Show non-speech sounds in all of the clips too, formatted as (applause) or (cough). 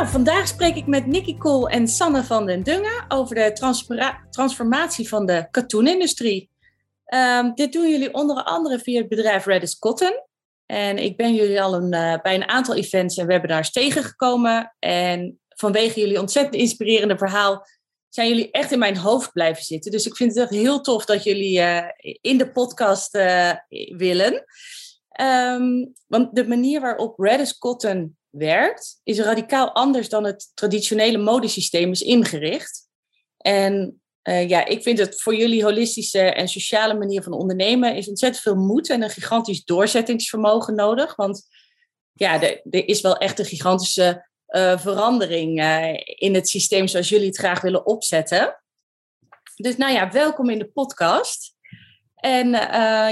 Nou, vandaag spreek ik met Nicky Kool en Sanne van den Dungen over de transformatie van de katoenindustrie. Um, dit doen jullie onder andere via het bedrijf Redis Cotton. En ik ben jullie al een, uh, bij een aantal events en webinars tegengekomen. En vanwege jullie ontzettend inspirerende verhaal zijn jullie echt in mijn hoofd blijven zitten. Dus ik vind het echt heel tof dat jullie uh, in de podcast uh, willen. Um, want de manier waarop Redis Cotton werkt, is radicaal anders dan het traditionele modesysteem is ingericht. En uh, ja, ik vind het voor jullie holistische en sociale manier van ondernemen is ontzettend veel moed en een gigantisch doorzettingsvermogen nodig. Want ja, er, is wel echt een gigantische uh, verandering uh, in het systeem zoals jullie het graag willen opzetten. Dus nou ja, welkom in de podcast. En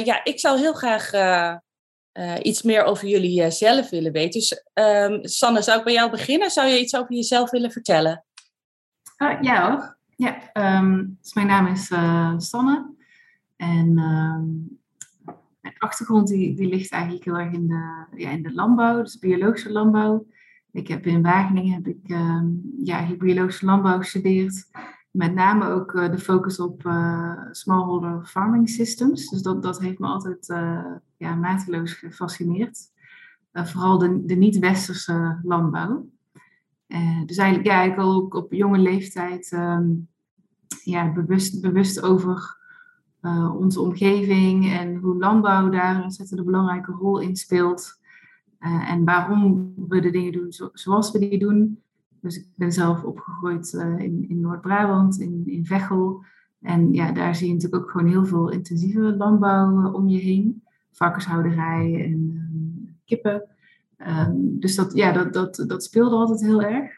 ja, ik zou heel graag iets meer over jullie zelf willen weten. Dus um, Sanne, zou ik bij jou beginnen? Zou je iets over jezelf willen vertellen? ja hoor. Ja, um, dus mijn naam is uh, Sanne. En um, mijn achtergrond die, die ligt eigenlijk heel erg in de, ja, in de landbouw, dus biologische landbouw. Ik heb in Wageningen heb ik, ja, biologische landbouw gestudeerd. Met name ook uh, de focus op uh, smallholder farming systems. Dus dat, dat heeft me altijd uh, ja, mateloos gefascineerd. vooral de, de niet-westerse landbouw. Dus eigenlijk ja, ik al ook op jonge leeftijd um, ja, bewust, bewust over onze omgeving en hoe landbouw daar een belangrijke rol in speelt. En waarom we de dingen doen zo, zoals we die doen. Dus ik ben zelf opgegroeid in, in Noord-Brabant, in, in Veghel. En ja, daar zie je natuurlijk ook gewoon heel veel intensieve landbouw om je heen. Varkenshouderij en um, kippen. Um, dus dat, ja, dat, dat, dat speelde altijd heel erg.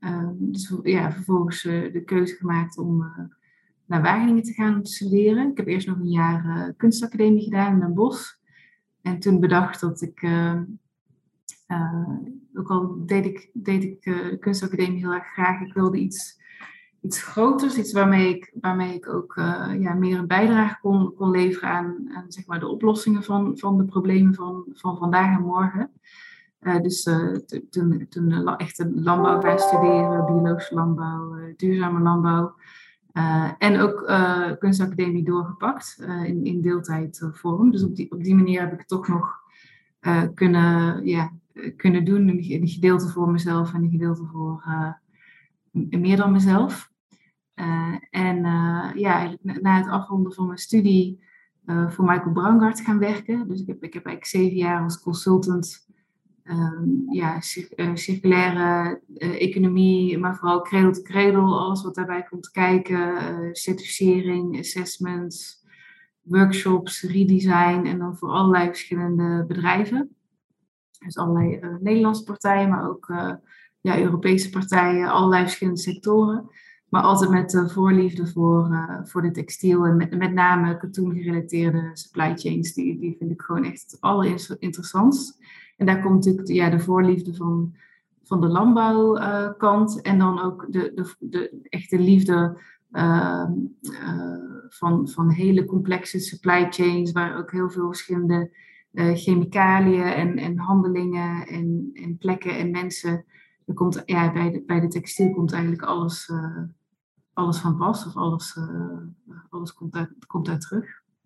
Um, dus ja, vervolgens uh, de keuze gemaakt om naar Wageningen te gaan studeren. Ik heb eerst nog een jaar kunstacademie gedaan in Den Bosch. En toen bedacht dat ik, ehm, ook al deed ik, deed ik de kunstacademie heel erg graag, ik wilde iets, iets groters, iets waarmee ik, waarmee ik ook ja, meer een bijdrage kon, kon leveren aan, aan zeg maar, de oplossingen van, van de problemen van, van vandaag en morgen. Dus toen, toen echt landbouw gaan studeren, biologische landbouw, duurzame landbouw. en ook kunstacademie doorgepakt in, in deeltijdvorm. Dus op die, op die manier heb ik toch nog kunnen, ja, kunnen doen. Een, gedeelte voor mezelf en een gedeelte voor meer dan mezelf. en ja, na het afronden van mijn studie voor Michael Braungart gaan werken. Dus ik heb, ik heb eigenlijk zeven jaar als consultant um, ja, eh, circulaire economie, maar vooral cradle to cradle, alles wat daarbij komt kijken, certificering, assessments, workshops, redesign en dan voor allerlei verschillende bedrijven. Dus allerlei Nederlandse partijen, maar ook ja, Europese partijen, allerlei verschillende sectoren. Maar altijd met de voorliefde voor, voor de textiel en met, met name katoen gerelateerde supply chains. Die, die vind ik gewoon echt het allerinteressantst. En daar komt natuurlijk ja, de voorliefde van, van de landbouwkant en dan ook de, de, de echte liefde uh, van, van hele complexe supply chains, waar ook heel veel verschillende eh, chemicaliën en, en handelingen en, en plekken en mensen. Er komt, ja, bij, de, bij de textiel komt eigenlijk alles, uh, alles van pas, of alles, alles komt, uit, komt daar terug.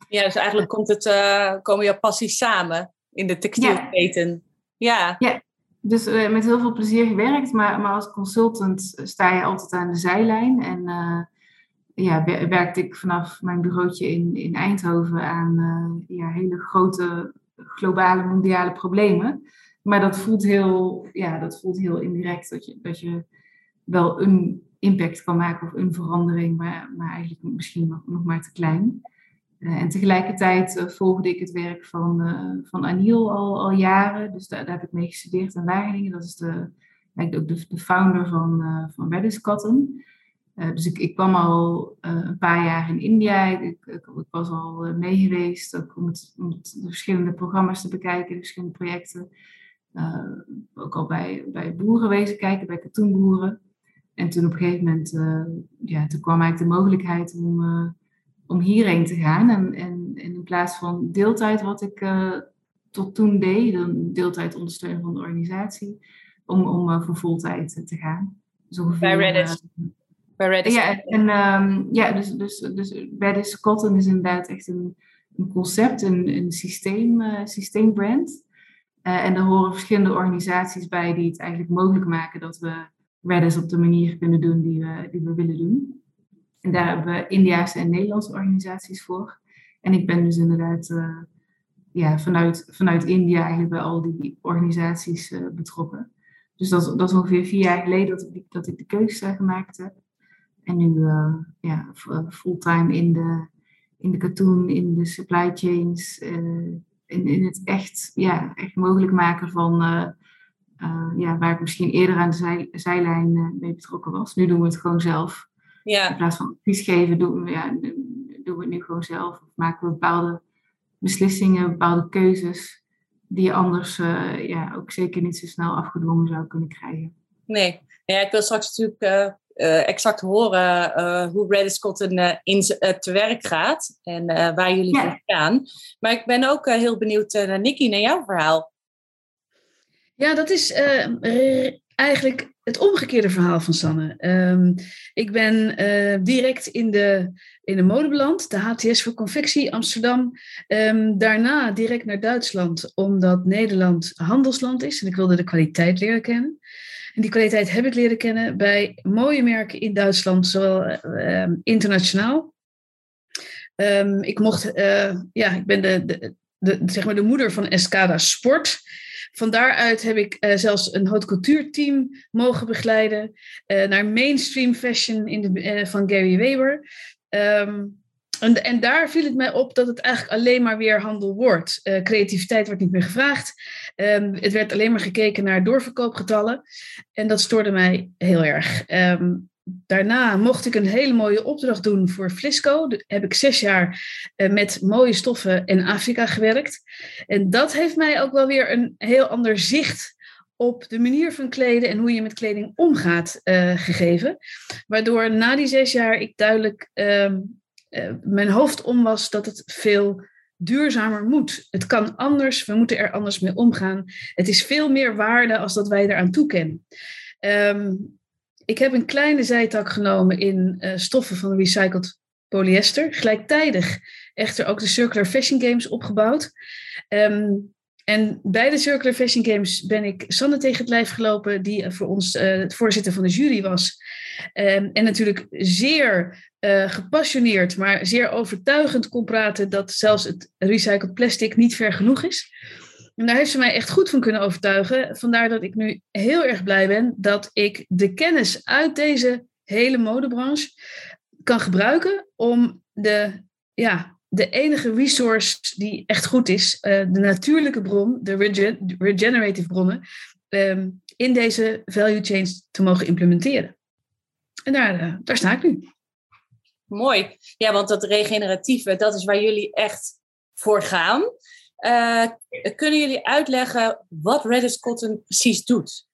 Ja, dus eigenlijk komt het, komen jouw passies samen in de textielketen. Ja. ja. Dus uh, met heel veel plezier gewerkt, maar, maar als consultant sta je altijd aan de zijlijn. En uh, ja, werkte ik vanaf mijn bureautje in, in Eindhoven aan uh, ja, hele grote globale mondiale problemen. Maar dat voelt heel, ja, dat voelt heel indirect dat je, dat je wel een impact kan maken of een verandering, maar, maar eigenlijk misschien nog, maar te klein. Uh, en tegelijkertijd uh, volgde ik het werk van, uh, van Aniel al, al jaren. Dus daar, heb ik mee gestudeerd in Wageningen. Dat is de ook de, de founder van, van Cotton. Dus ik, ik kwam al een paar jaar in India. Ik, ik, ik was al mee geweest ook om, het, om het, de verschillende programma's te bekijken, de verschillende projecten. ook al bij, bij boeren wezen kijken, bij katoenboeren. En toen op een gegeven moment, ja, toen kwam eigenlijk de mogelijkheid om om hierheen te gaan. En, en, in plaats van deeltijd, wat ik tot toen deed, dan deeltijd ondersteunen van de organisatie, om, om voor voltijd te gaan. Dus ongeveer, bij Redis. Bij Redis. Ja, en, um, ja dus, dus, dus Redis Cotton is inderdaad echt een, een concept, een, een systeem, systeembrand. en er horen verschillende organisaties bij die het eigenlijk mogelijk maken dat we Redis op de manier kunnen doen die we, die we willen doen. En daar hebben we Indiaanse en Nederlandse organisaties voor. En ik ben dus inderdaad uh, ja, vanuit, vanuit India eigenlijk bij al die organisaties uh, betrokken. Dus dat, dat is ongeveer vier jaar geleden dat ik, dat ik de keuze gemaakt heb. En nu uh, ja, fulltime in de, in de katoen, in de supply chains, in, in het echt, ja, echt mogelijk maken van ja, waar ik misschien eerder aan de zij, zijlijn mee betrokken was. Nu doen we het gewoon zelf. Ja. In plaats van advies geven, doen we, ja, doen we het nu gewoon zelf. Of maken we bepaalde beslissingen, bepaalde keuzes die je anders uh, ja, ook zeker niet zo snel afgedwongen zou kunnen krijgen. Nee, ja, ik wil straks natuurlijk uh, exact horen uh, hoe Redis Cotton in te werk gaat en waar jullie voor gaan. Maar ik ben ook heel benieuwd naar Nikki, naar jouw verhaal. Ja, dat is eigenlijk het omgekeerde verhaal van Sanne. Um, ik ben uh, direct in de, in de mode beland, de HTS voor confectie Amsterdam. Um, daarna direct naar Duitsland, omdat Nederland handelsland is en ik wilde de kwaliteit leren kennen. En die kwaliteit heb ik leren kennen bij mooie merken in Duitsland, zowel uh, internationaal. Um, ik mocht, uh, ja, ik ben de, de, zeg maar de moeder van Escada Sport. Van daaruit heb ik uh, zelfs een haute couture team mogen begeleiden. Uh, naar mainstream fashion in de, van Gary Weber. Um, en, en, daar viel het mij op dat het eigenlijk alleen maar weer handel wordt. creativiteit wordt niet meer gevraagd. Um, het werd alleen maar gekeken naar doorverkoopgetallen. En dat stoorde mij heel erg. Um, daarna mocht ik een hele mooie opdracht doen voor Flisco. Heb ik zes jaar eh, met mooie stoffen in Afrika gewerkt. En dat heeft mij ook wel weer een heel ander zicht op de manier van kleden en hoe je met kleding omgaat uh, gegeven. Waardoor na die zes jaar ik duidelijk uh, uh, mijn hoofd om was dat het veel duurzamer moet. Het kan anders, we moeten er anders mee omgaan. Het is veel meer waarde als dat wij eraan toekennen. Um, ik heb een kleine zijtak genomen in uh, stoffen van recycled polyester. Gelijktijdig echter ook de Circular Fashion Games opgebouwd. Um, en bij de Circular Fashion Games ben ik Sanne tegen het lijf gelopen, die voor ons het voorzitter van de jury was. Um, en natuurlijk zeer uh, gepassioneerd, maar zeer overtuigend kon praten dat zelfs het recycled plastic niet ver genoeg is. En daar heeft ze mij echt goed van kunnen overtuigen. Vandaar dat ik nu heel erg blij ben dat ik de kennis uit deze hele modebranche kan gebruiken om de, ja, de enige resource die echt goed is, uh, de natuurlijke bron, de regen regenerative bronnen, um, in deze value chains te mogen implementeren. En daar, uh, daar sta ik nu. Mooi. Ja, want dat regeneratieve, dat is waar jullie echt voor gaan. Uh, kunnen jullie uitleggen wat Redis Cotton precies doet?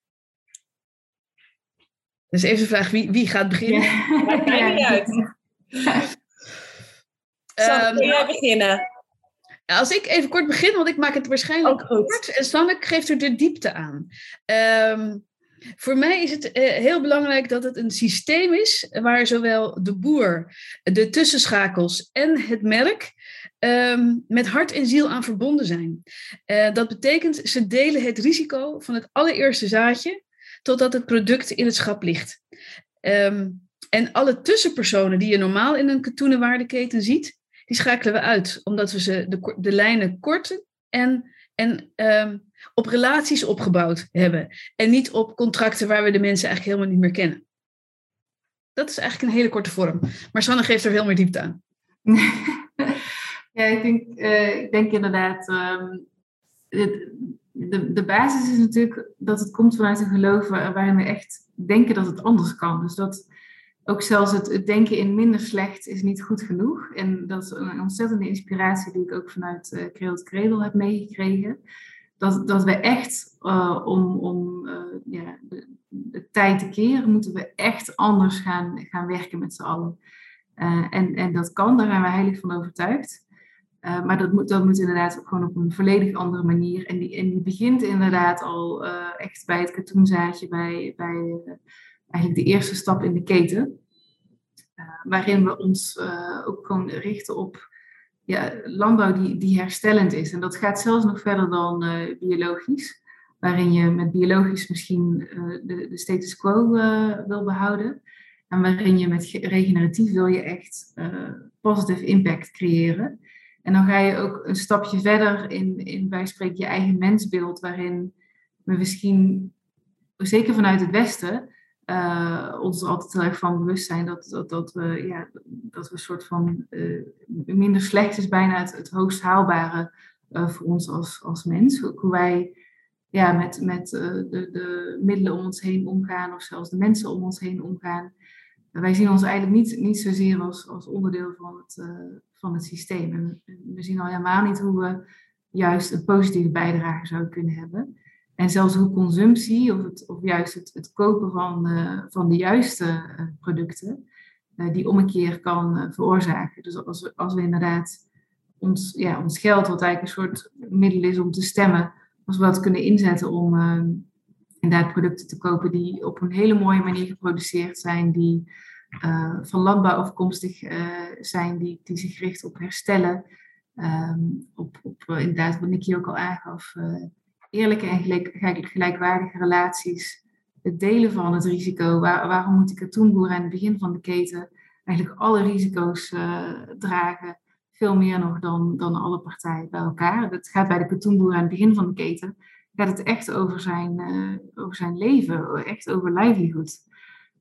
Dus even de vraag, wie, wie gaat beginnen? Ja. (laughs) Niet uit. (laughs) Sam, um, jij beginnen? Als ik even kort begin, want ik maak het waarschijnlijk oh, kort. En Sanne geeft er de diepte aan. Um, voor mij is het uh, heel belangrijk dat het een systeem is waar zowel de boer, de tussenschakels en het merk um, met hart en ziel aan verbonden zijn. Uh, dat betekent, ze delen het risico van het allereerste zaadje totdat het product in het schap ligt. Um, en alle tussenpersonen die je normaal in een katoenen waardeketen ziet, die schakelen we uit, omdat we ze de, lijnen korten en, en um, op relaties opgebouwd hebben. En niet op contracten waar we de mensen eigenlijk helemaal niet meer kennen. Dat is eigenlijk een hele korte vorm. Maar Sanne geeft er veel meer diepte aan. (laughs) Ja, ik denk, uh, ik denk inderdaad, het, de, de basis is natuurlijk dat het komt vanuit een geloof waarin we echt denken dat het anders kan. Dus dat ook zelfs het, denken in minder slecht is niet goed genoeg. En dat is een ontzettende inspiratie die ik ook vanuit uh, Cradle Cradle heb meegekregen. Dat, dat we echt uh, om, om uh, ja, de, tijd te keren, moeten we echt anders gaan, gaan werken met z'n allen. en, en dat kan, daar zijn we heilig van overtuigd. maar dat moet, dat moet inderdaad ook gewoon op een volledig andere manier. En die, begint inderdaad al echt bij het katoenzaadje, bij, bij eigenlijk de eerste stap in de keten. Waarin we ons ook gewoon richten op ja, landbouw die, die herstellend is. En dat gaat zelfs nog verder dan uh, biologisch. Waarin je met biologisch misschien de, de, status quo wil behouden. En waarin je met regeneratief wil je echt positive impact creëren. En dan ga je ook een stapje verder in, in spreken je eigen mensbeeld. Waarin we misschien, zeker vanuit het Westen, uh, ons er altijd erg van bewust zijn dat, dat, dat, we, ja, dat we een soort van uh, minder slecht is bijna het, het hoogst haalbare uh, voor ons als, als mens. Hoe wij ja, met, met de, de middelen om ons heen omgaan of zelfs de mensen om ons heen omgaan. wij zien ons eigenlijk niet, niet zozeer als, als onderdeel van het, van het systeem. En we zien al helemaal niet hoe we juist een positieve bijdrage zouden kunnen hebben. En zelfs hoe consumptie of, het, of juist het, het kopen van, van de juiste uh, producten, uh, die ommekeer kan veroorzaken. Dus als we, als we inderdaad ons, ja, ons geld, wat eigenlijk een soort middel is om te stemmen, als we dat kunnen inzetten om inderdaad producten te kopen die op een hele mooie manier geproduceerd zijn, die van landbouw afkomstig zijn, die, die zich richten op herstellen, um, op, op inderdaad wat Nicky ook al aangaf eerlijke en gelijk, gelijkwaardige relaties, het delen van het risico. Waar, waarom moet die katoenboer aan het begin van de keten eigenlijk alle risico's uh, dragen? Veel meer nog dan, dan alle partijen bij elkaar. Het gaat bij de katoenboer aan het begin van de keten gaat het echt over zijn, uh, over zijn leven, echt over livelihood.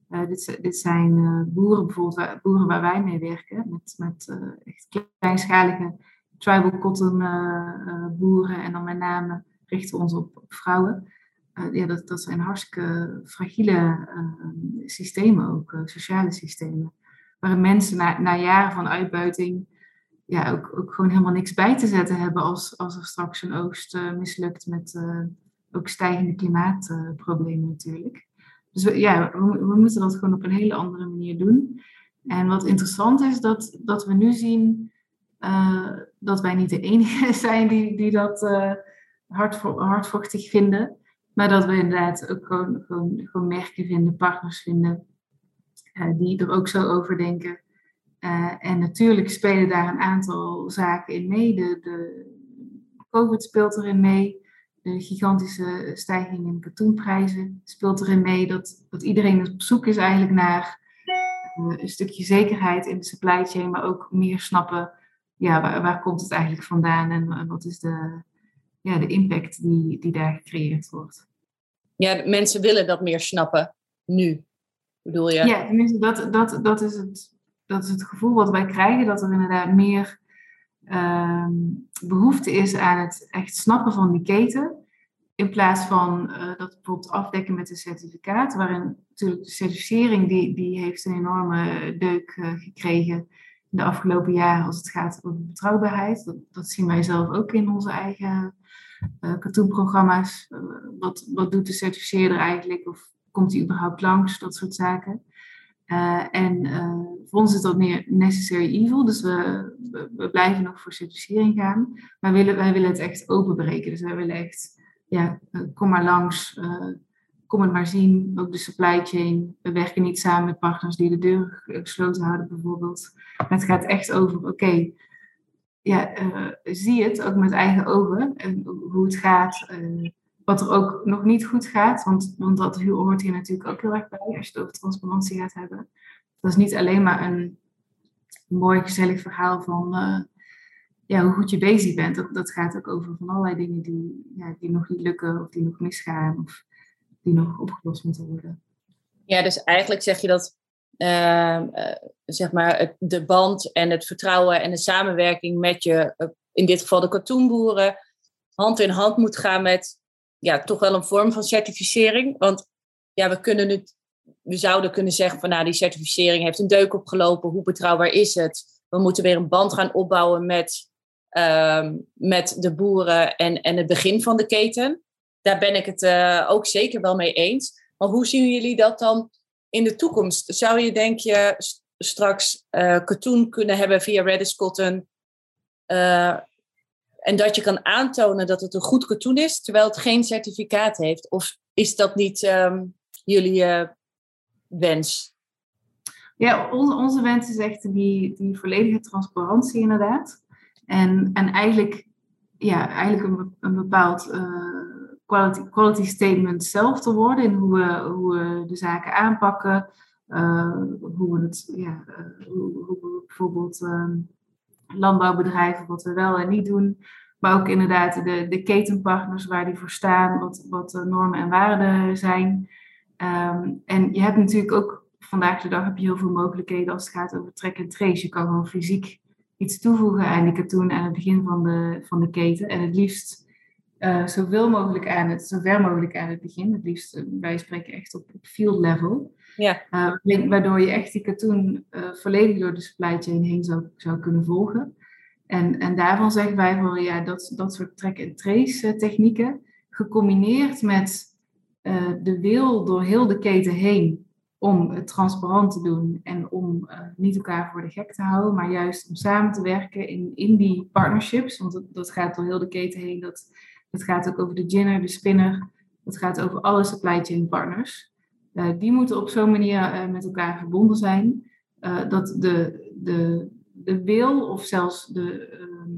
Uh, dit, dit, zijn boeren bijvoorbeeld, waar, boeren waar wij mee werken, met, met echt kleinschalige tribal cotton boeren en dan met name richten ons op, vrouwen. Uh, ja, dat, dat zijn hartstikke fragiele uh, systemen ook, uh, sociale systemen. Waarin mensen na, na jaren van uitbuiting ja, ook, ook gewoon helemaal niks bij te zetten hebben als, als er straks een oogst mislukt met ook stijgende klimaatproblemen natuurlijk. Dus we, ja, we, we, moeten dat gewoon op een hele andere manier doen. En wat interessant is, dat, dat we nu zien dat wij niet de enige (laughs) zijn die, die dat hard, hardvochtig vinden. Maar dat we inderdaad ook gewoon, gewoon, gewoon merken vinden, partners vinden, uh, die er ook zo over denken. Uh, en natuurlijk spelen daar een aantal zaken in mee. De, COVID speelt erin mee. De gigantische stijging in katoenprijzen speelt erin mee. Dat, dat iedereen op zoek is eigenlijk naar uh, een stukje zekerheid in de supply chain, maar ook meer snappen, ja, waar komt het eigenlijk vandaan en wat is de, ja, de impact die, die daar gecreëerd wordt. Ja, mensen willen dat meer snappen nu, bedoel je? Ja, tenminste, dat, dat, dat, is het, dat is het gevoel wat wij krijgen, dat er inderdaad meer uh, behoefte is aan het echt snappen van die keten. In plaats van uh, dat bijvoorbeeld afdekken met een certificaat, waarin natuurlijk de certificering die, die heeft een enorme deuk uh, gekregen de afgelopen jaren als het gaat over betrouwbaarheid. Dat, dat zien wij zelf ook in onze eigen uh, katoenprogramma's. Uh, wat, wat doet de certificeerder eigenlijk? Of komt hij überhaupt langs? Dat soort zaken. Uh, en voor ons is dat meer necessary evil. Dus we, we, blijven nog voor certificering gaan. Maar willen, wij willen het echt openbreken. Dus wij willen echt, ja, kom maar langs kom het maar zien, ook de supply chain. We werken niet samen met partners die de deur gesloten houden, bijvoorbeeld. Het gaat echt over, oké, ja, uh, zie het ook met eigen ogen. En hoe het gaat, uh, wat er ook nog niet goed gaat. Want, want dat hoort hier natuurlijk ook heel erg bij, als je het over transparantie gaat hebben. Dat is niet alleen maar een mooi, gezellig verhaal van uh, ja, hoe goed je bezig bent. Dat, dat gaat ook over van allerlei dingen die, ja, die nog niet lukken of die nog misgaan. Of die nog opgelost moeten worden. Ja, dus eigenlijk zeg je dat uh, zeg maar de band en het vertrouwen en de samenwerking met je, uh, in dit geval de katoenboeren, hand in hand moet gaan met ja, toch wel een vorm van certificering. Want ja, we kunnen nu, we zouden kunnen zeggen van nou, die certificering heeft een deuk opgelopen. Hoe betrouwbaar is het? We moeten weer een band gaan opbouwen met, ehm, met de boeren en, en het begin van de keten. Daar ben ik het uh, ook zeker wel mee eens. Maar hoe zien jullie dat dan in de toekomst? Zou je, denk je, straks uh, katoen kunnen hebben via Redis Cotton? Uh, en dat je kan aantonen dat het een goed katoen is, terwijl het geen certificaat heeft? Of is dat niet um, jullie uh, wens? Ja, onze, wens is echt die, die volledige transparantie inderdaad. En, en eigenlijk, ja, eigenlijk een, bepaald quality, quality statement zelf te worden in hoe we, hoe we de zaken aanpakken. Uh, hoe we het, ja, hoe, hoe we bijvoorbeeld ehm, landbouwbedrijven, wat we wel en niet doen. Maar ook inderdaad de, de ketenpartners waar die voor staan, wat, wat de normen en waarden zijn. Um, en je hebt natuurlijk ook vandaag de dag heb je heel veel mogelijkheden als het gaat over track en trace. Je kan gewoon fysiek iets toevoegen aan die katoen aan het begin van de, van de keten. En het liefst uh, zoveel mogelijk aan het, zo ver mogelijk aan het begin. Het liefst, uh, wij spreken echt op, op field level. Ja. Uh, waardoor je echt die katoen volledig door de supply chain heen zou, zou kunnen volgen. En, en daarvan zeggen wij van ja, dat, dat soort track-and-trace technieken, gecombineerd met de wil door heel de keten heen om het transparant te doen en om uh, niet elkaar voor de gek te houden, maar juist om samen te werken in, in die partnerships. Want dat, dat gaat door heel de keten heen. Dat, dat gaat ook over de ginner, de spinner. Dat gaat over alle supply chain partners. Uh, die moeten op zo'n manier uh, met elkaar verbonden zijn dat de, de, de wil of zelfs de ehm,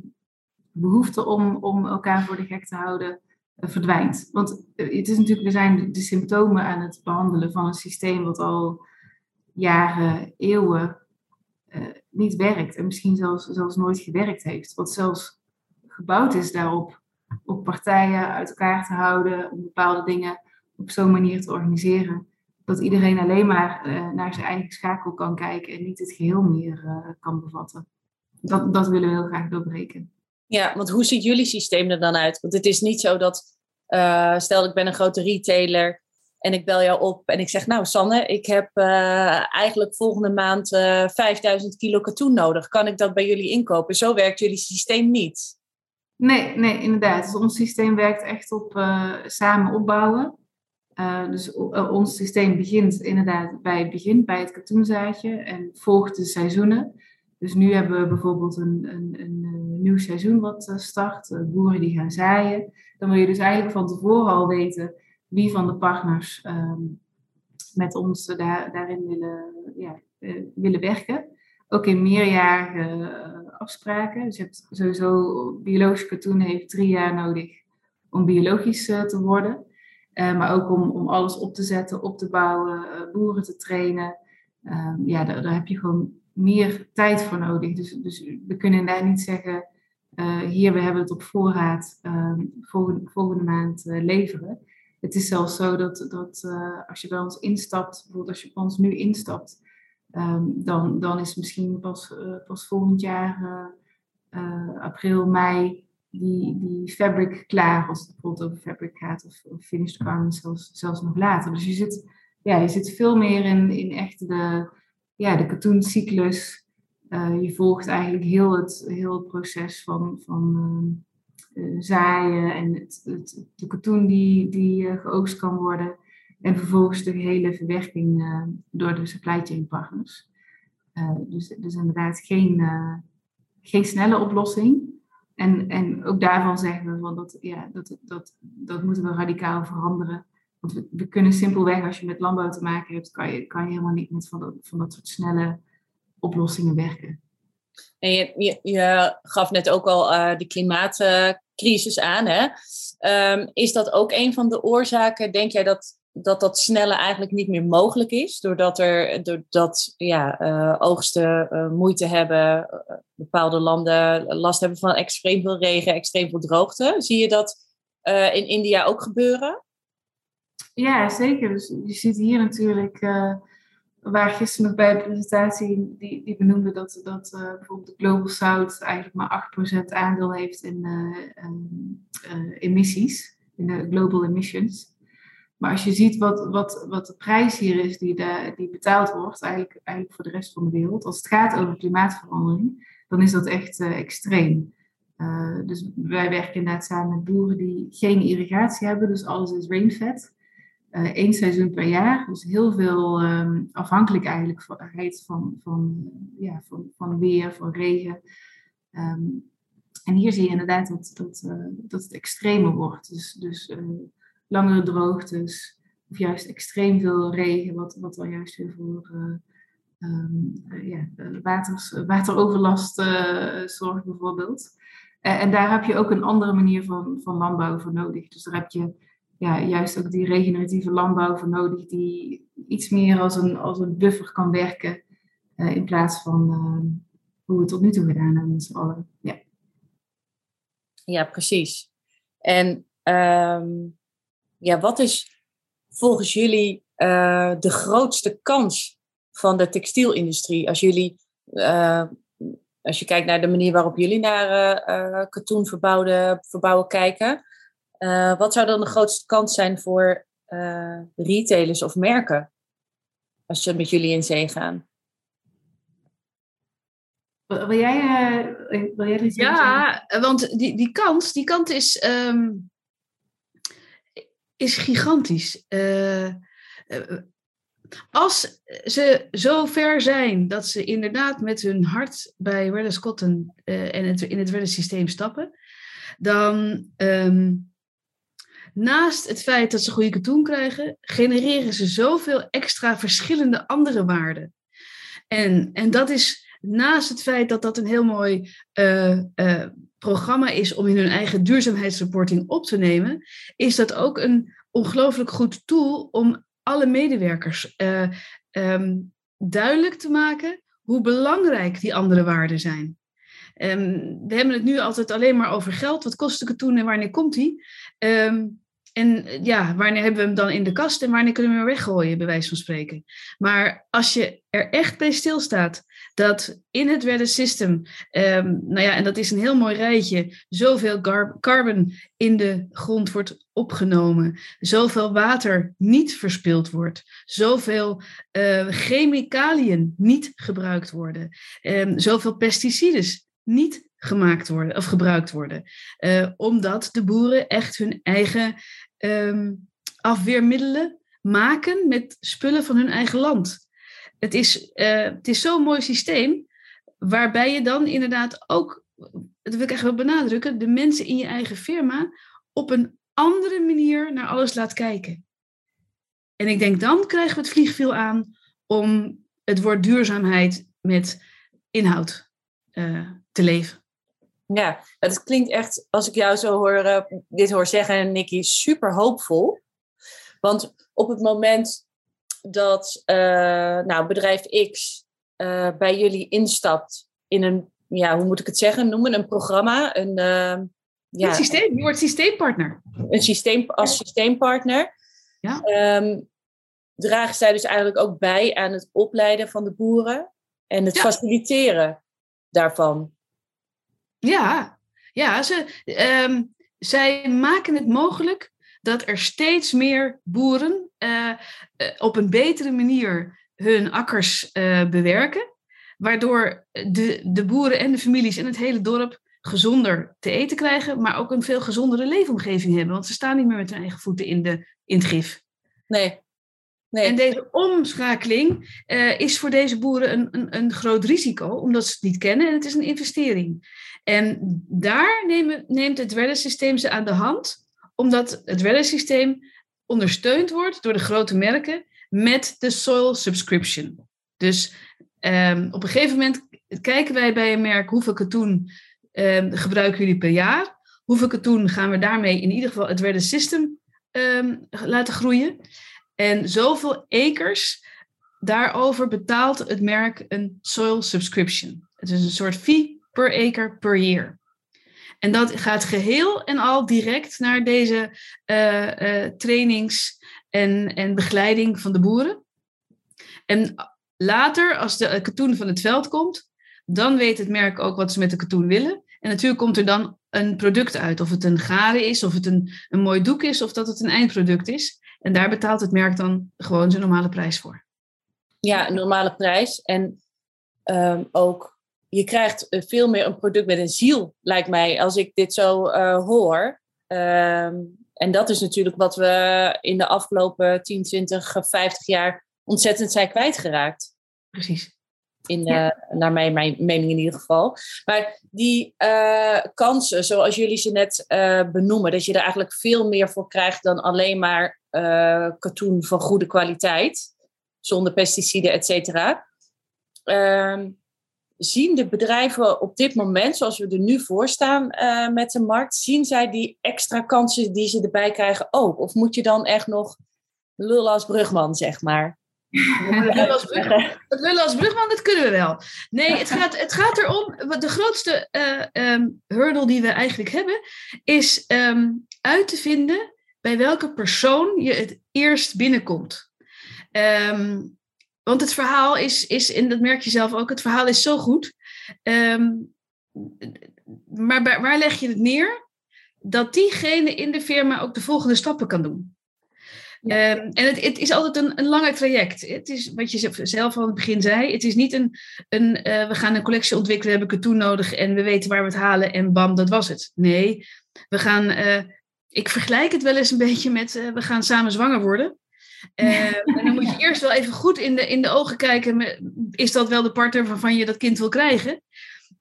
behoefte om, om elkaar voor de gek te houden eh, verdwijnt. Want eh, het is natuurlijk, we zijn de symptomen aan het behandelen van een systeem wat al jaren, eeuwen niet werkt. En misschien zelfs, zelfs nooit gewerkt heeft. Wat zelfs gebouwd is daarop op partijen uit elkaar te houden, om bepaalde dingen op zo'n manier te organiseren. Dat iedereen alleen maar uh, naar zijn eigen schakel kan kijken en niet het geheel meer uh, kan bevatten. Dat, dat willen we heel graag doorbreken. Ja, want hoe ziet jullie systeem er dan uit? Want het is niet zo dat, uh, stel ik ben een grote retailer en ik bel jou op en ik zeg, nou Sanne, ik heb eigenlijk volgende maand uh, 5000 kilo katoen nodig. Kan ik dat bij jullie inkopen? Zo werkt jullie systeem niet. Nee, nee, inderdaad. Dus ons systeem werkt echt op uh, samen opbouwen. Uh, dus ons systeem begint inderdaad bij het begin, bij het katoenzaadje en volgt de seizoenen. Dus nu hebben we bijvoorbeeld een, een, een nieuw seizoen wat eh, start, boeren die gaan zaaien. Dan wil je dus eigenlijk van tevoren al weten wie van de partners um, met ons daar, daarin willen, ja, willen werken. Ook in meerjarige afspraken. Dus je hebt sowieso, biologisch katoen heeft drie jaar nodig om biologisch te worden. maar ook om, om alles op te zetten, op te bouwen, boeren te trainen. Um, ja, daar, daar heb je gewoon meer tijd voor nodig. Dus, dus we kunnen daar niet zeggen, hier, we hebben het op voorraad uh, volgende, volgende, maand leveren. Het is zelfs zo dat, dat als je bij ons instapt, bijvoorbeeld als je bij ons nu instapt, um, dan, dan is misschien pas, pas volgend jaar, april, mei, die, die fabric klaar, als het bijvoorbeeld over fabric gaat, of, finished garments zelfs, zelfs nog later. Dus je zit, ja, je zit veel meer in, in echt de ja, de katoencyclus. Je volgt eigenlijk heel het, heel proces van, van zaaien en het, het, de katoen die, die geoogst kan worden. En vervolgens de hele verwerking door de supply chain partners. dus, dus inderdaad geen, geen snelle oplossing. En, en ook daarvan zeggen we van dat, ja, dat, dat, dat moeten we radicaal veranderen. Want we, we, kunnen simpelweg, als je met landbouw te maken hebt, kan je, kan je helemaal niet met van dat, van dat soort snelle oplossingen werken. En je, je, gaf net ook al de klimaatcrisis aan. Hè? Um, is dat ook een van de oorzaken? Denk jij dat dat, dat snelle eigenlijk niet meer mogelijk is? Doordat, er, doordat ja, uh, oogsten uh, moeite hebben, bepaalde landen last hebben van extreem veel regen, extreem veel droogte. Zie je dat in India ook gebeuren? Ja, zeker. Dus je ziet hier natuurlijk, waar gisteren bij de presentatie, die, die benoemde dat, dat bijvoorbeeld de Global South eigenlijk maar 8% aandeel heeft in emissies. in de global emissions. Maar als je ziet wat, wat, wat de prijs hier is die, die betaald wordt, eigenlijk, eigenlijk voor de rest van de wereld, als het gaat over klimaatverandering, dan is dat echt uh, extreem. Uh, dus wij werken inderdaad samen met boeren die geen irrigatie hebben, dus alles is rainfed. Uh, één seizoen per jaar, dus heel veel um, afhankelijk eigenlijk van, van, ja, van, van weer, van regen. Um, en hier zie je inderdaad dat, dat, dat het extremer wordt. Dus, dus langere droogtes, of juist extreem veel regen, wat, wat dan juist weer voor uh, um, ja, waters, wateroverlast zorgt bijvoorbeeld. en daar heb je ook een andere manier van, van landbouw voor nodig. Dus daar heb je ja, juist ook die regeneratieve landbouw voor nodig, die iets meer als een, als een buffer kan werken, in plaats van hoe we tot nu toe gedaan hebben met z'n allen. Ja. ja, precies. En um, ja, wat is volgens jullie uh, de grootste kans van de textielindustrie? Als jullie, uh, als je kijkt naar de manier waarop jullie naar uh, katoen verbouwen kijken, wat zou dan de grootste kans zijn voor retailers of merken? Als ze met jullie in zee gaan. Wil jij, wil jij Ja, want die, die kans, die kant is. Um, is gigantisch. Uh, als ze zo ver zijn dat ze inderdaad met hun hart bij Redder Cotton uh, en het, in het Redder systeem stappen, dan um, naast het feit dat ze goede katoen krijgen, genereren ze zoveel extra verschillende andere waarden. En, en dat is naast het feit dat dat een heel mooi uh, programma is om in hun eigen duurzaamheidsreporting op te nemen, is dat ook een ongelooflijk goed tool om alle medewerkers uh, um, duidelijk te maken hoe belangrijk die andere waarden zijn. Um, we hebben het nu altijd alleen maar over geld. Wat kost de katoen en wanneer komt die? Um, en ja, wanneer hebben we hem dan in de kast en wanneer kunnen we hem weggooien, bij wijze van spreken. Maar als je er echt bij stilstaat dat in het weather system, um, nou ja, en dat is een heel mooi rijtje, zoveel carbon in de grond wordt opgenomen, zoveel water niet verspild wordt, zoveel uh, chemicaliën niet gebruikt worden, um, zoveel pesticides niet gemaakt worden of gebruikt worden. Uh, omdat de boeren echt hun eigen um, afweermiddelen maken met spullen van hun eigen land. Het is, uh, het is zo'n mooi systeem, waarbij je dan inderdaad ook, dat wil ik echt wel benadrukken, de mensen in je eigen firma op een andere manier naar alles laat kijken. En ik denk dan krijgen we het vliegviel aan om het woord duurzaamheid met inhoud uh, te leven. Ja, het klinkt echt, als ik jou zo hoor, uh, dit hoor zeggen, Nicky, super hoopvol. Want op het moment dat uh, nou, bedrijf X bij jullie instapt in een, ja, hoe moet ik het zeggen, noemen, een programma, een, ja, een systeem, je wordt systeempartner. Een systeem, als systeempartner. Ja. Um, dragen zij dus eigenlijk ook bij aan het opleiden van de boeren en het ja. faciliteren daarvan. Ja, ja ze, um, zij maken het mogelijk dat er steeds meer boeren uh, op een betere manier hun akkers uh, bewerken. Waardoor de, de boeren en de families en het hele dorp gezonder te eten krijgen, maar ook een veel gezondere leefomgeving hebben. Want ze staan niet meer met hun eigen voeten in, de, in het gif. Nee. En deze omschakeling uh, is voor deze boeren een, een, een groot risico, omdat ze het niet kennen en het is een investering. En daar nemen, neemt het weddensysteem ze aan de hand, omdat het weddensysteem ondersteund wordt door de grote merken met de soil subscription. Dus um, op een gegeven moment kijken wij bij een merk hoeveel katoen um, gebruiken jullie per jaar. Hoeveel katoen gaan we daarmee in ieder geval het wedden system um, laten groeien. En zoveel acres, daarover betaalt het merk een soil subscription. Het is een soort fee per acre per year. En dat gaat geheel en al direct naar deze uh, uh, trainings en, en begeleiding van de boeren. En later, als de katoen van het veld komt, dan weet het merk ook wat ze met de katoen willen. En natuurlijk komt er dan een product uit. Of het een gade is, of het een, een mooi doek is, of dat het een eindproduct is. En daar betaalt het merk dan gewoon zijn normale prijs voor. Ja, een normale prijs. En ehm, ook, je krijgt eh, veel meer een product met een ziel, lijkt mij, als ik dit zo uh, hoor. Ehm, en dat is natuurlijk wat we in de afgelopen 10, 20, 50 jaar ontzettend zijn kwijtgeraakt. Precies. In, uh, Naar mijn, mijn mening in ieder geval. Maar die uh, kansen, zoals jullie ze net uh, benoemen, dat je er eigenlijk veel meer voor krijgt dan alleen maar katoen van goede kwaliteit, zonder pesticiden, et cetera. Ehm, zien de bedrijven op dit moment, zoals we er nu voor staan met de markt, zien zij die extra kansen die ze erbij krijgen ook? Of moet je dan echt nog lullen als brugman, zeg maar? Lullen als lullen (laughs) als brugman, dat kunnen we wel. Nee, het gaat, het gaat erom, de grootste uh, um, hurdle die we eigenlijk hebben, is um, uit te vinden bij welke persoon je het eerst binnenkomt. Um, want het verhaal is, is, en dat merk je zelf ook, het verhaal is zo goed. maar waar leg je het neer? Dat diegene in de firma ook de volgende stappen kan doen. Ja. Um, en het, het, is altijd een, een langer traject. Het is wat je zelf al aan het begin zei. Het is niet een, een uh, we gaan een collectie ontwikkelen, heb ik het toen nodig en we weten waar we het halen en bam, dat was het. Nee, we gaan, uh, ik vergelijk het wel eens een beetje met, uh, we gaan samen zwanger worden. (laughs) en dan moet je eerst wel even goed in de, in de ogen kijken, is dat wel de partner waarvan je dat kind wil krijgen?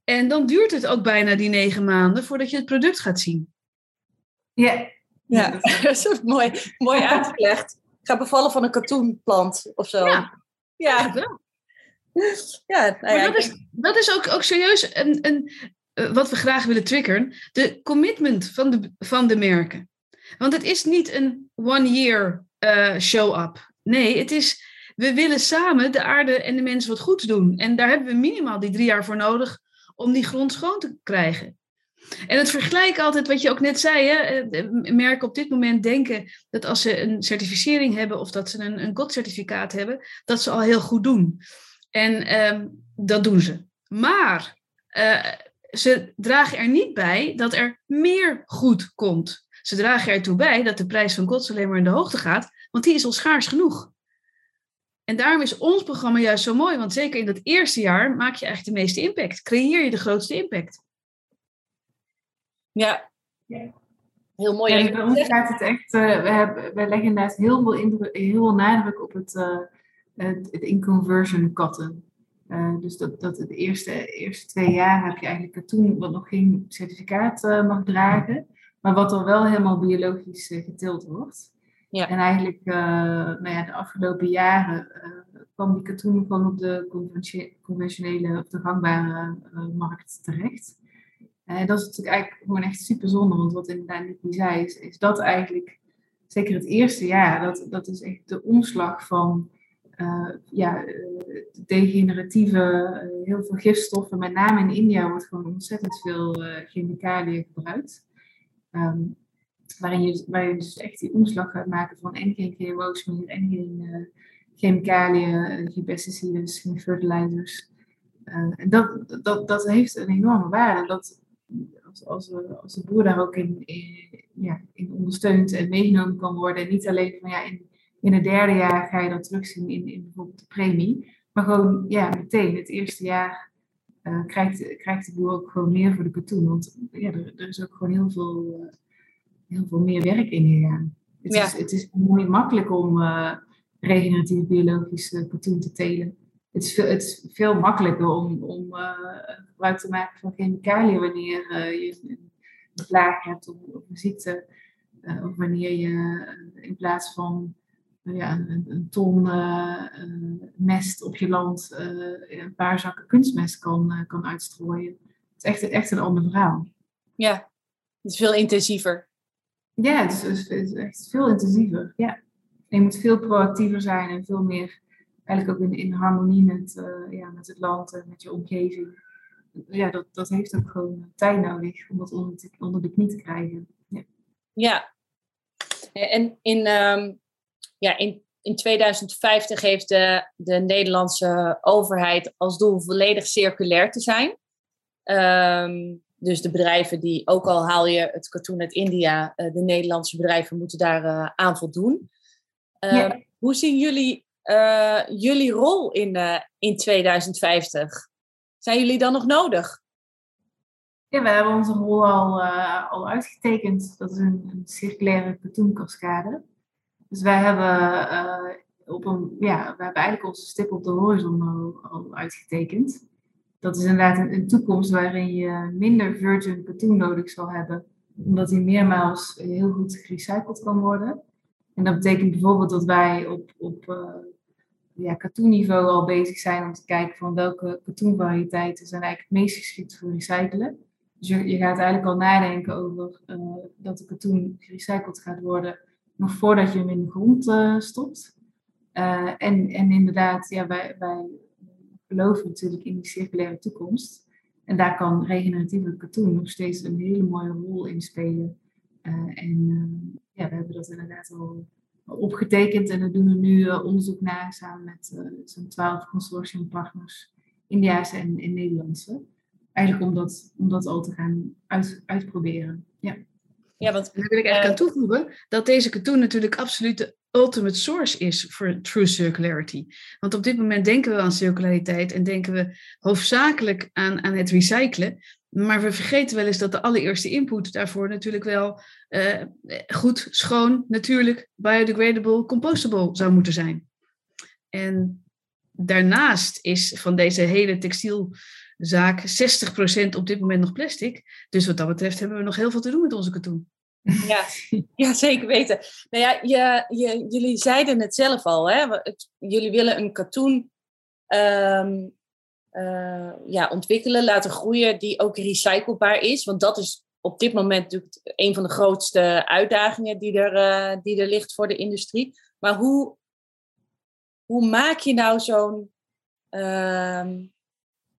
En dan duurt het ook bijna die negen maanden voordat je het product gaat zien. Ja, ja, (laughs) dat is mooi, mooi uitgelegd. Ik ga bevallen van een katoenplant of zo. Ja, ja. ja, nou ja dat, is, dat is ook, ook serieus een, een, uh, wat we graag willen triggeren. De commitment van de, van de merken. Want het is niet een one-year uh, show-up. Nee, het is, we willen samen de aarde en de mensen wat goed doen. En daar hebben we minimaal die drie jaar voor nodig om die grond schoon te krijgen. En het vergelijk altijd, wat je ook net zei, hè, eh, merken op dit moment denken dat als ze een certificering hebben of dat ze een, een God-certificaat hebben, dat ze al heel goed doen. En um, dat doen ze. Maar uh, ze dragen er niet bij dat er meer goed komt. Ze dragen ertoe bij dat de prijs van gods alleen maar in de hoogte gaat, want die is al schaars genoeg. En daarom is ons programma juist zo mooi, want zeker in dat eerste jaar maak je eigenlijk de meeste impact. Creëer je de grootste impact. Ja. Heel mooi. Ja, bij ons gaat het echt, uh, we, hebben, we leggen inderdaad heel veel, indruk, heel veel nadruk op het, uh, het, het inconversion cotton. Uh, dus dat, dat de eerste, eerste twee jaar heb je eigenlijk katoen wat nog geen certificaat mag dragen, maar wat er wel helemaal biologisch geteeld wordt. Ja. En eigenlijk nou ja, de afgelopen jaren kwam die katoen gewoon op de conventionele of de gangbare markt terecht. En dat is natuurlijk eigenlijk gewoon echt super zonde, want wat inderdaad Nicky zei, is, is dat eigenlijk, zeker het eerste jaar, dat, dat is echt de omslag van uh, ja, degeneratieve, uh, heel veel gifstoffen. Met name in India wordt gewoon ontzettend veel chemicaliën gebruikt. Um, waarin je, waar je dus echt die omslag gaat maken van en geen GMO's meer en geen chemicaliën, geen pesticiden, geen fertilizers. en dat, dat, dat heeft een enorme waarde. Dat, als, als, als de boer daar ook in, ja, in ondersteund en meegenomen kan worden. En niet alleen van ja, in, in het derde jaar ga je dat terugzien in, in bijvoorbeeld de premie. Maar gewoon ja, meteen het eerste jaar uh, krijgt, krijgt de boer ook gewoon meer voor de katoen. Want ja, er, er is ook gewoon heel veel, uh, heel veel meer werk in gegaan. Het, ja. is, het is mooi makkelijk om uh, regeneratief biologisch katoen te telen het is veel, het is veel makkelijker om, om uh, gebruik te maken van chemicaliën wanneer uh, je een plaag hebt of, of een ziekte. Uh, of wanneer je in plaats van ja, een, een ton mest op je land een paar zakken kunstmest kan, kan uitstrooien. Het is echt, echt een ander verhaal. Ja, het is veel intensiever. Ja, het is, het is echt veel intensiever. Ja. En je moet veel proactiever zijn en veel meer eigenlijk ook in, in harmonie met, uh, ja, met het land en met je omgeving. Ja, dat, dat heeft ook gewoon tijd nodig om dat onder, onder de knie te krijgen. Ja. ja. En in, um, ja, in, in 2050 heeft de, de Nederlandse overheid als doel volledig circulair te zijn. Um, dus de bedrijven die, ook al haal je het katoen uit India, de Nederlandse bedrijven moeten daar aan voldoen. Hoe zien jullie jullie rol in, in 2050? Zijn jullie dan nog nodig? Ja, we hebben onze rol al, al uitgetekend. Dat is een, een circulaire katoenkaskade. Dus wij hebben, op een, ja, we hebben eigenlijk onze stip op de horizon al, al uitgetekend. Dat is inderdaad een, een, toekomst waarin je minder virgin katoen nodig zal hebben, omdat die meermaals heel goed gerecycled kan worden. En dat betekent bijvoorbeeld dat wij op, op uh, ja, katoenniveau al bezig zijn om te kijken van welke katoenvariëteiten zijn eigenlijk het meest geschikt voor recyclen. Dus je, je gaat eigenlijk al nadenken over uh, dat de katoen gerecycled gaat worden nog voordat je hem in de grond uh, stopt. En, en inderdaad, ja, wij, wij geloven natuurlijk in die circulaire toekomst. En daar kan regeneratieve katoen nog steeds een hele mooie rol in spelen. En ja, we hebben dat inderdaad al, opgetekend en we doen er nu onderzoek naar samen met zo'n twaalf consortiumpartners, Indiaanse en, en Nederlandse. Eigenlijk om dat, om dat al te gaan uit, uitproberen. Ja. Ja, want daar wil ik eigenlijk aan toevoegen dat deze katoen natuurlijk absoluut de ultimate source is voor true circularity. Want op dit moment denken we aan circulariteit en denken we hoofdzakelijk aan, aan het recyclen. Maar we vergeten wel eens dat de allereerste input daarvoor natuurlijk wel uh, goed, schoon, natuurlijk, biodegradable, compostable zou moeten zijn. En daarnaast is van deze hele textielzaak 60% op dit moment nog plastic. Dus wat dat betreft hebben we nog heel veel te doen met onze katoen. Ja, ja zeker weten. Nou ja, je, je, jullie zeiden het zelf al, hè? jullie willen een katoen ehm, eh, ja, ontwikkelen, laten groeien, die ook recyclebaar is. Want dat is op dit moment natuurlijk een van de grootste uitdagingen die er, uh, die er ligt voor de industrie. Maar hoe, hoe maak je nou zo'n uh,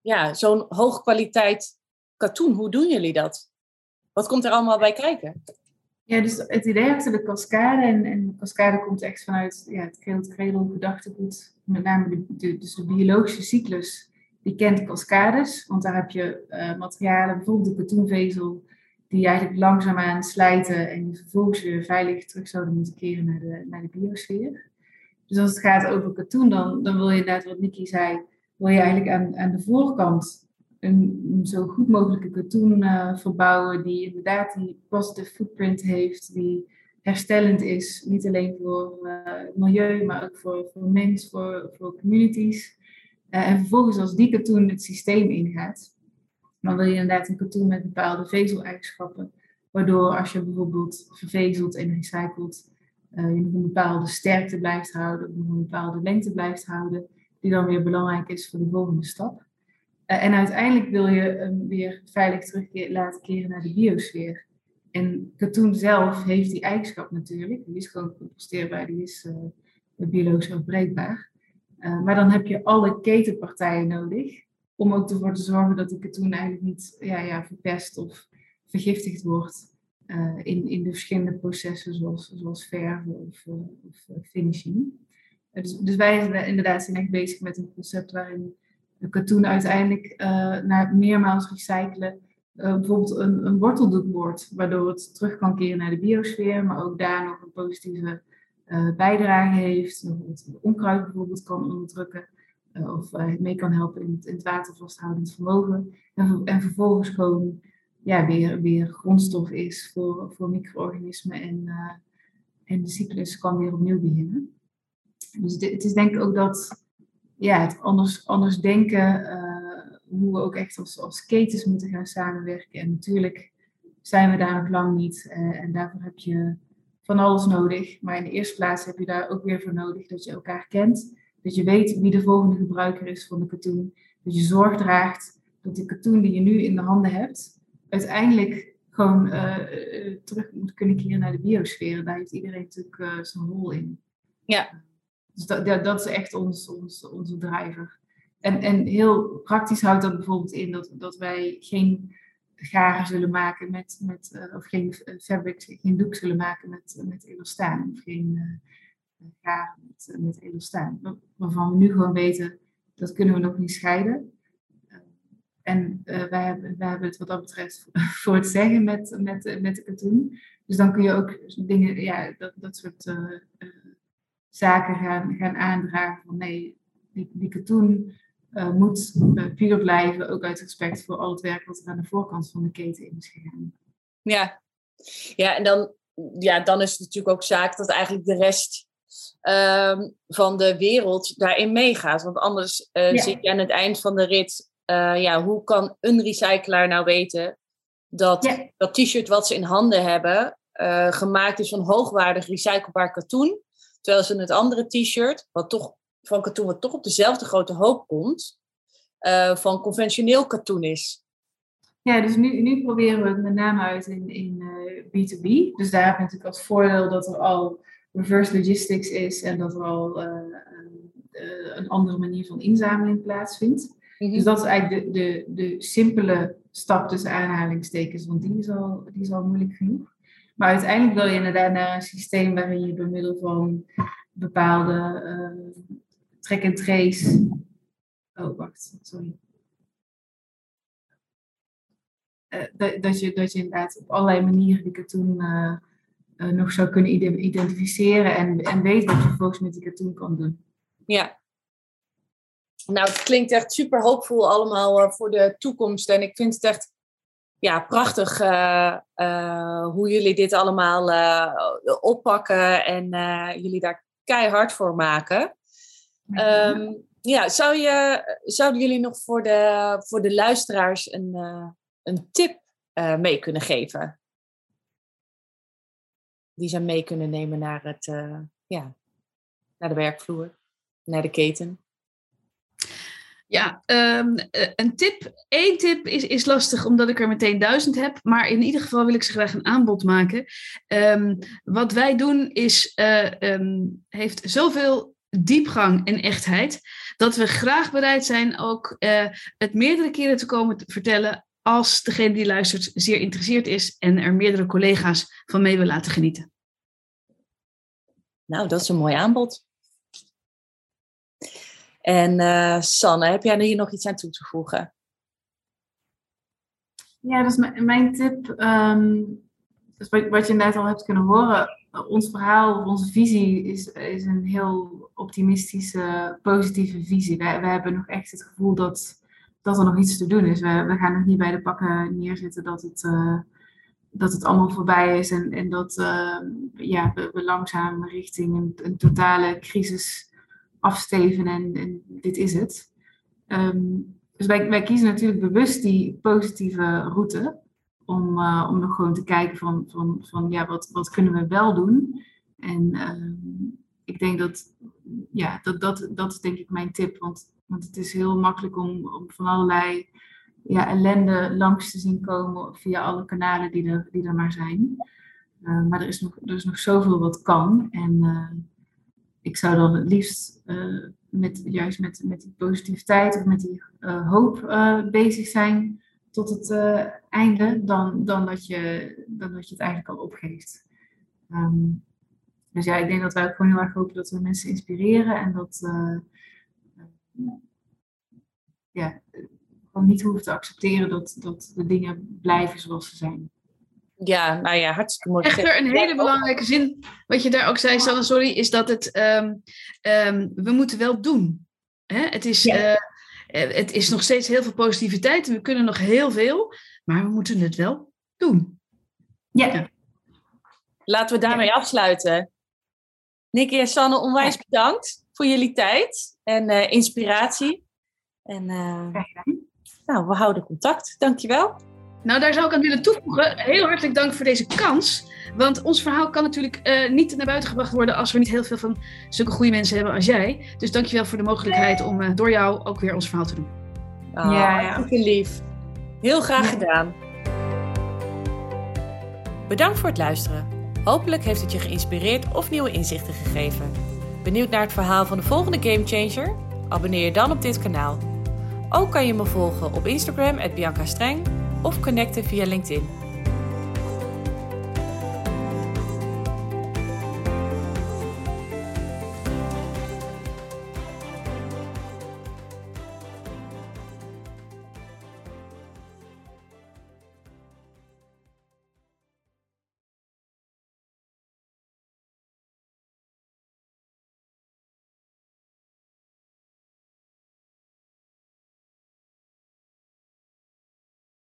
ja, zo'n hoogkwaliteit katoen? Hoe doen jullie dat? Wat komt er allemaal bij kijken? Ja, dus het idee achter de cascade, en, en de cascade komt echt vanuit ja, het cradle gedachtegoed, met name de, dus de biologische cyclus, die kent cascades, want daar heb je uh, materialen, bijvoorbeeld de katoenvezel, die eigenlijk langzaamaan slijten en vervolgens weer veilig terug zouden moeten keren naar de, naar de biosfeer. Dus als het gaat over katoen, dan, dan wil je inderdaad, wat Nikki zei, wil je eigenlijk aan, aan de voorkant een, zo goed mogelijke katoen uh, verbouwen die inderdaad die positive footprint heeft, die herstellend is, niet alleen voor uh, milieu, maar ook voor, voor mens, voor, voor communities. Uh, en vervolgens als die katoen het systeem ingaat, dan wil je inderdaad een katoen met bepaalde vezeleigenschappen, waardoor als je bijvoorbeeld vervezelt en recycelt, je nog een bepaalde sterkte blijft houden, nog een bepaalde lengte blijft houden, die dan weer belangrijk is voor de volgende stap. Eh, en uiteindelijk wil je hem weer veilig terug laten keren naar de biosfeer. En katoen zelf heeft die eigenschap natuurlijk. Die is gewoon composteerbaar, die is biologisch afbreekbaar. Uh, maar dan heb je alle ketenpartijen nodig om ook ervoor te zorgen dat die katoen eigenlijk niet ja, ja, verpest of vergiftigd wordt uh, in, in de verschillende processen zoals, zoals verven of, of finishing. Dus, dus, wij inderdaad zijn echt bezig met een concept waarin de katoen uiteindelijk naar meermaals recyclen bijvoorbeeld een, een worteldoek wordt, waardoor het terug kan keren naar de biosfeer, maar ook daar nog een positieve uh, bijdrage heeft, het onkruid bijvoorbeeld kan onderdrukken, of mee kan helpen in het, in het watervasthoudend vermogen, en, en, vervolgens gewoon ja, weer, weer grondstof is voor, voor micro-organismen en, en de cyclus kan weer opnieuw beginnen. Dus het is denk ik ook dat ja, het anders, anders denken, hoe we ook echt als, als ketens moeten gaan samenwerken. En natuurlijk zijn we daar nog lang niet. En daarvoor heb je van alles nodig. Maar in de eerste plaats heb je daar ook weer voor nodig dat je elkaar kent. Dat je weet wie de volgende gebruiker is van de katoen. Dat je zorg draagt dat die katoen die je nu in de handen hebt, uiteindelijk gewoon uh, terug moet kunnen keren naar de biosfeer. Daar heeft iedereen natuurlijk zijn rol in. Ja. Dus dat, dat, dat is echt ons, ons, onze drijver. En, en heel praktisch houdt dat bijvoorbeeld in dat, dat wij geen garen zullen maken met, met uh, of geen fabric, geen doek zullen maken met, met elastaan. Of geen garen met, met elastaan. Waarvan we nu gewoon weten, dat kunnen we nog niet scheiden. En wij, hebben, wij hebben het wat dat betreft (laughs) voor het zeggen met, met, met de katoen. Dus dan kun je ook dingen, ja, dat, dat soort zaken gaan, gaan aandragen. Van nee, die, die katoen moet puur blijven, ook uit respect voor al het werk wat er aan de voorkant van de keten in is gegaan. Ja, ja en dan, ja, dan is het natuurlijk ook zaak dat eigenlijk de rest Ehm, van de wereld daarin meegaat. Want anders uh, zit je aan het eind van de rit, uh, ja, hoe kan een recyclaar nou weten dat dat t-shirt wat ze in handen hebben uh, gemaakt is van hoogwaardig recyclebaar katoen, terwijl ze het andere t-shirt, wat toch van katoen wat toch op dezelfde grote hoop komt, van conventioneel katoen is. Ja, dus nu, nu proberen we het met name uit in, in B2B. Dus daar heb je natuurlijk als voordeel dat er al reverse logistics is en dat er al uh, een andere manier van inzameling plaatsvindt. Mhm. Dus dat is eigenlijk de, de, de simpele stap tussen aanhalingstekens, want die is, al, die is al moeilijk genoeg. Maar uiteindelijk wil je inderdaad naar een systeem waarin je door middel van bepaalde uh, track and trace. Oh, wacht, sorry. Uh, dat, je, dat je inderdaad op allerlei manieren die katoen uh, uh, nog zou kunnen identificeren en, en weet wat je vervolgens met die katoen kan doen. Ja. Nou, het klinkt echt super hoopvol allemaal voor de toekomst. En ik vind het echt ja, prachtig hoe jullie dit allemaal oppakken en jullie daar keihard voor maken. Um, ja, zou je, zouden jullie nog voor de, voor de luisteraars een, een tip mee kunnen geven? die ze mee kunnen nemen naar, het, uh, ja, naar de werkvloer, naar de keten? Ja, um, een tip. Eén tip is, is lastig omdat ik er meteen duizend heb. Maar in ieder geval wil ik ze graag een aanbod maken. Um, wat wij doen is, uh, um, heeft zoveel diepgang en echtheid. Dat we graag bereid zijn ook uh, het meerdere keren te komen te vertellen als degene die luistert zeer geïnteresseerd is en er meerdere collega's van mee wil laten genieten. Nou, dat is een mooi aanbod. En uh, Sanne, heb jij hier nog iets aan toe te voegen? Ja, dat is mijn tip. Um, dus wat, wat, je net al hebt kunnen horen, ons verhaal, onze visie is, is een heel optimistische, positieve visie. Wij, hebben nog echt het gevoel dat dat er nog iets te doen is. We, we gaan nog niet bij de pakken neerzitten dat het, uh, dat het allemaal voorbij is en, en dat uh, ja, we, we, langzaam richting een, totale crisis afsteven en, en dit is het. Um, dus wij, wij, kiezen natuurlijk bewust die positieve route om, uh, om nog gewoon te kijken van, van, van ja, wat, wat kunnen we wel doen. En um, ik denk dat, ja, dat, dat, dat is denk ik mijn tip. Want want het is heel makkelijk om, om van allerlei ja, ellende langs te zien komen via alle kanalen die er, die er maar zijn. Uh, maar er is, nog, er is nog zoveel wat kan. En uh, ik zou dan het liefst uh, met, juist met, met die positiviteit of met die hoop bezig zijn tot het einde, dan, dan, dat je, dan dat je het eigenlijk al opgeeft. Um, dus ja, ik denk dat wij ook gewoon heel erg hopen dat we mensen inspireren en dat ja, gewoon niet hoeven te accepteren dat, dat de dingen blijven zoals ze zijn. Ja, nou ja, hartstikke mooi. Echter, een hele belangrijke zin, wat je daar ook zei, Sanne, sorry, is dat het, um, um, we moeten wel doen. Hè? Het, is, ja. uh, het is nog steeds heel veel positiviteit en we kunnen nog heel veel, maar we moeten het wel doen. Ja. ja. Laten we daarmee ja. afsluiten. Nicky en Sanne, onwijs bedankt voor jullie tijd en uh, inspiratie. En uh, nou, we houden contact. Dankjewel. Nou, daar zou ik aan willen toevoegen. Heel hartelijk dank voor deze kans. Want ons verhaal kan natuurlijk uh, niet naar buiten gebracht worden als we niet heel veel van zulke goede mensen hebben als jij. Dus dankjewel voor de mogelijkheid om uh, door jou ook weer ons verhaal te doen. Oh, ja, ja. lief. Heel graag ja. gedaan. Bedankt voor het luisteren. Hopelijk heeft het je geïnspireerd of nieuwe inzichten gegeven. Benieuwd naar het verhaal van de volgende Gamechanger? Abonneer je dan op dit kanaal. Ook kan je me volgen op Instagram, Bianca Streng, of connecten via LinkedIn.